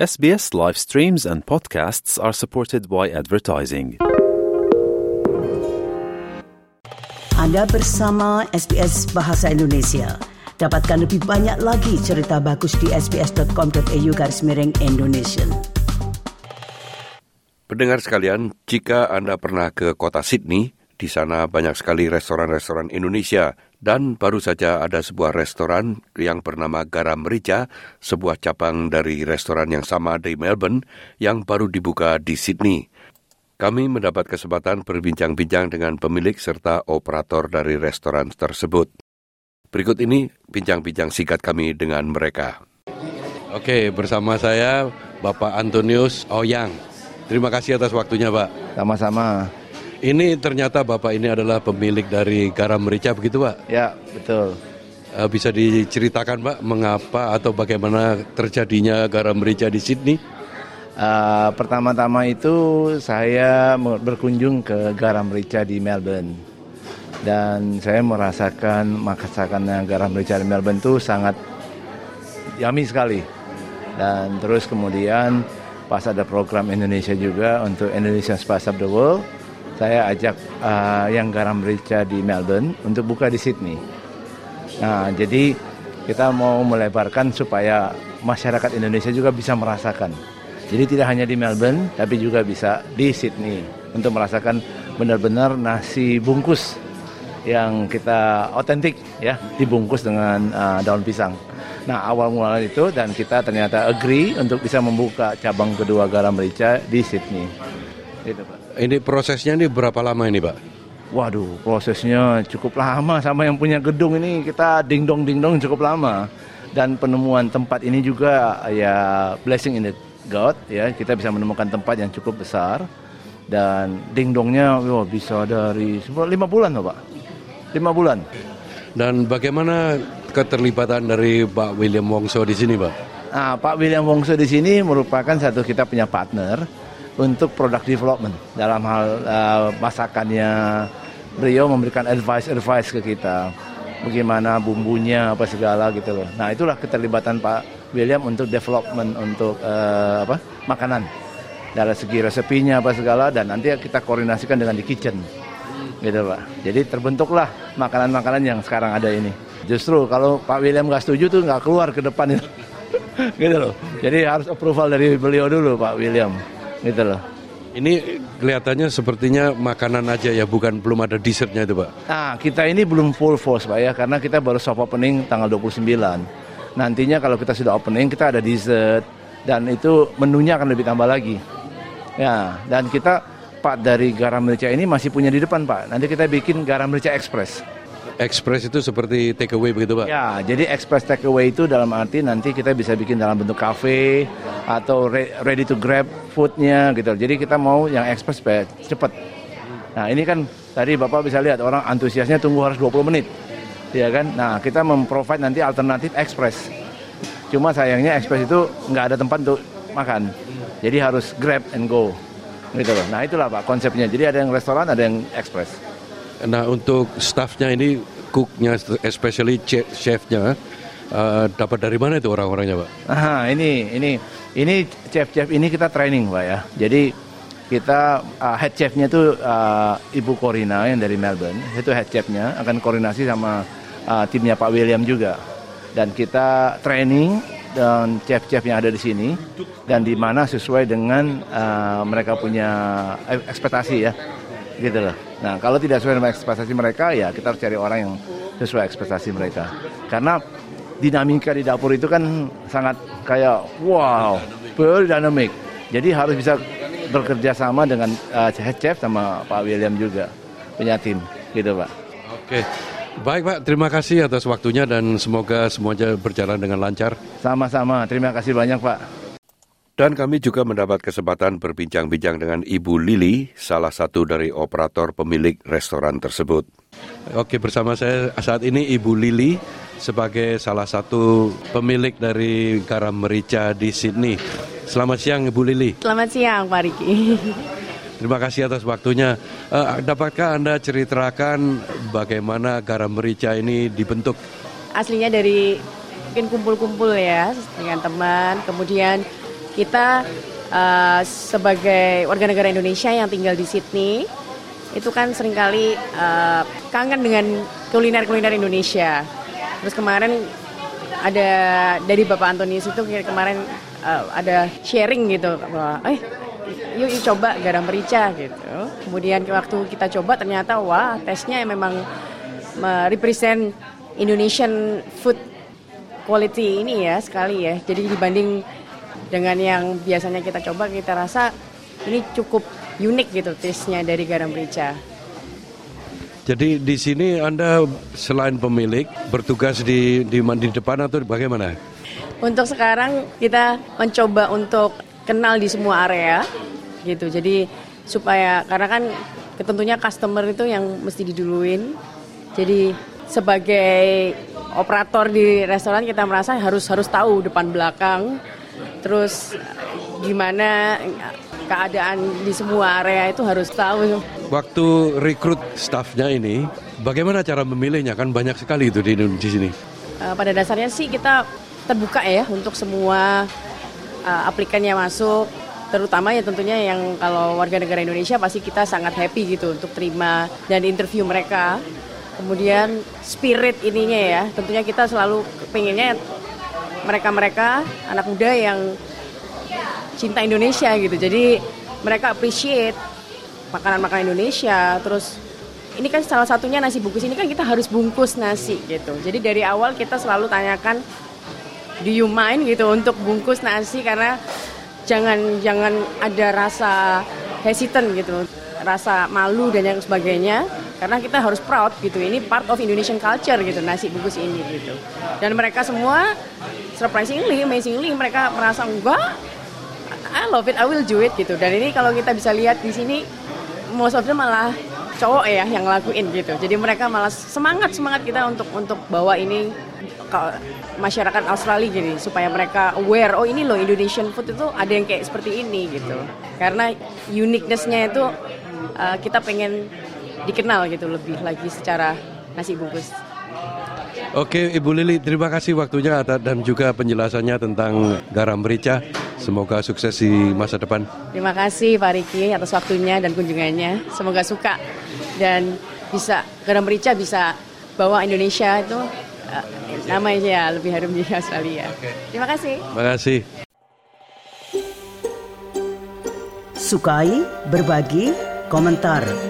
SBS live streams and podcasts are supported by advertising. Anda bersama SBS Bahasa Indonesia. Dapatkan lebih banyak lagi cerita bagus di sbs.com.au garis miring Indonesia. Pendengar sekalian, jika Anda pernah ke kota Sydney, di sana banyak sekali restoran-restoran Indonesia dan baru saja ada sebuah restoran yang bernama Garam Merica, sebuah cabang dari restoran yang sama di Melbourne yang baru dibuka di Sydney. Kami mendapat kesempatan berbincang-bincang dengan pemilik serta operator dari restoran tersebut. Berikut ini bincang-bincang singkat kami dengan mereka. Oke, bersama saya Bapak Antonius Oyang. Terima kasih atas waktunya, Pak. Sama-sama. Ini ternyata Bapak ini adalah pemilik dari garam merica begitu Pak? Ya, betul. Uh, bisa diceritakan Pak mengapa atau bagaimana terjadinya garam merica di Sydney? Uh, pertama-tama itu saya berkunjung ke garam merica di Melbourne dan saya merasakan masakannya garam merica di Melbourne itu sangat yummy sekali dan terus kemudian pas ada program Indonesia juga untuk Indonesia Spice of the World saya ajak uh, yang garam merica di Melbourne untuk buka di Sydney. Nah, jadi kita mau melebarkan supaya masyarakat Indonesia juga bisa merasakan. Jadi tidak hanya di Melbourne, tapi juga bisa di Sydney untuk merasakan benar-benar nasi bungkus yang kita otentik ya, dibungkus dengan uh, daun pisang. Nah, awal mula itu dan kita ternyata agree untuk bisa membuka cabang kedua garam merica di Sydney. Gitu, Pak. Ini prosesnya ini berapa lama ini Pak? Waduh, prosesnya cukup lama sama yang punya gedung ini kita ding dong ding dong cukup lama. Dan penemuan tempat ini juga ya blessing in the God ya, kita bisa menemukan tempat yang cukup besar dan ding dongnya wah, bisa dari lima bulan loh Pak. Lima bulan. Dan bagaimana keterlibatan dari Pak William Wongso di sini Pak? Nah, Pak William Wongso di sini merupakan satu kita punya partner untuk product development dalam hal uh, masakannya beliau memberikan advice-advice ke kita bagaimana bumbunya apa segala gitu loh. Nah itulah keterlibatan Pak William untuk development untuk uh, apa makanan dari segi resepinya apa segala dan nanti kita koordinasikan dengan di kitchen gitu Pak. Jadi terbentuklah makanan-makanan yang sekarang ada ini. Justru kalau Pak William nggak setuju tuh nggak keluar ke depan itu. gitu loh. Jadi harus approval dari beliau dulu Pak William gitu loh. Ini kelihatannya sepertinya makanan aja ya, bukan belum ada dessertnya itu Pak? Nah, kita ini belum full force Pak ya, karena kita baru soft opening tanggal 29. Nantinya kalau kita sudah opening, kita ada dessert, dan itu menunya akan lebih tambah lagi. Ya, dan kita Pak dari garam merica ini masih punya di depan Pak. Nanti kita bikin garam merica express. Express itu seperti take away begitu Pak? Ya, jadi express take away itu dalam arti nanti kita bisa bikin dalam bentuk cafe atau ready to grab foodnya gitu. Jadi kita mau yang express supaya cepat. Nah ini kan tadi Bapak bisa lihat orang antusiasnya tunggu harus 20 menit. Ya kan? Nah kita memprovide nanti alternatif express. Cuma sayangnya express itu nggak ada tempat untuk makan. Jadi harus grab and go. Gitu loh. Nah itulah Pak konsepnya. Jadi ada yang restoran, ada yang express. Nah untuk staffnya ini cooknya, especially chefnya, uh, dapat dari mana itu orang-orangnya, Pak? Aha, ini ini ini chef-chef ini kita training, Pak ya. Jadi kita uh, head chefnya itu uh, Ibu Corina yang dari Melbourne, itu head chefnya akan koordinasi sama uh, timnya Pak William juga. Dan kita training dan chef-chef yang ada di sini dan di mana sesuai dengan uh, mereka punya ekspektasi ya gitu loh. Nah kalau tidak sesuai dengan ekspektasi mereka ya kita harus cari orang yang sesuai ekspektasi mereka. Karena dinamika di dapur itu kan sangat kayak wow, very dynamic. Jadi harus bisa bekerja sama dengan uh, chef sama Pak William juga punya tim gitu Pak. Oke. Baik Pak, terima kasih atas waktunya dan semoga semuanya berjalan dengan lancar. Sama-sama, terima kasih banyak Pak. Dan kami juga mendapat kesempatan berbincang-bincang dengan Ibu Lili, salah satu dari operator pemilik restoran tersebut. Oke, bersama saya saat ini Ibu Lili sebagai salah satu pemilik dari garam merica di Sydney. Selamat siang Ibu Lili. Selamat siang Pak Riki. Terima kasih atas waktunya. Uh, dapatkah Anda ceritakan bagaimana garam merica ini dibentuk? Aslinya dari mungkin kumpul-kumpul ya dengan teman, kemudian kita uh, sebagai warga negara Indonesia yang tinggal di Sydney itu kan sering kali uh, kangen dengan kuliner-kuliner Indonesia. Terus kemarin ada dari Bapak Antonius itu kemarin uh, ada sharing gitu bahwa eh yuk, yuk coba garam merica gitu. Kemudian waktu kita coba ternyata wah tesnya memang represent Indonesian food quality ini ya sekali ya. Jadi dibanding dengan yang biasanya kita coba kita rasa ini cukup unik gitu taste-nya dari garam merica. Jadi di sini Anda selain pemilik bertugas di di, di depan atau bagaimana? Untuk sekarang kita mencoba untuk kenal di semua area gitu. Jadi supaya karena kan tentunya customer itu yang mesti diduluin. Jadi sebagai operator di restoran kita merasa harus harus tahu depan belakang terus gimana keadaan di semua area itu harus tahu. Waktu rekrut staffnya ini, bagaimana cara memilihnya? Kan banyak sekali itu di, di sini. Uh, pada dasarnya sih kita terbuka ya untuk semua uh, aplikan yang masuk, terutama ya tentunya yang kalau warga negara Indonesia pasti kita sangat happy gitu untuk terima dan interview mereka. Kemudian spirit ininya ya, tentunya kita selalu pengennya mereka-mereka anak muda yang cinta Indonesia gitu. Jadi mereka appreciate makanan-makanan Indonesia. Terus ini kan salah satunya nasi bungkus ini kan kita harus bungkus nasi gitu. Jadi dari awal kita selalu tanyakan do you mind gitu untuk bungkus nasi karena jangan jangan ada rasa hesitant gitu rasa malu dan yang sebagainya karena kita harus proud gitu ini part of Indonesian culture gitu nasi bungkus ini gitu dan mereka semua surprisingly amazingly mereka merasa enggak I love it, I will do it gitu. Dan ini kalau kita bisa lihat di sini, most of them malah cowok ya yang ngelakuin gitu. Jadi mereka malah semangat semangat kita untuk untuk bawa ini ke masyarakat Australia gini supaya mereka aware oh ini loh Indonesian food itu ada yang kayak seperti ini gitu. Karena uniquenessnya itu uh, kita pengen dikenal gitu lebih lagi secara nasi bungkus. Oke Ibu Lili, terima kasih waktunya dan juga penjelasannya tentang garam merica. Semoga sukses di masa depan. Terima kasih Pak Riki atas waktunya dan kunjungannya. Semoga suka dan bisa garam merica bisa bawa Indonesia itu uh, namanya ya lebih harum di Australia. Terima kasih. Terima kasih. Sukai, berbagi, komentar.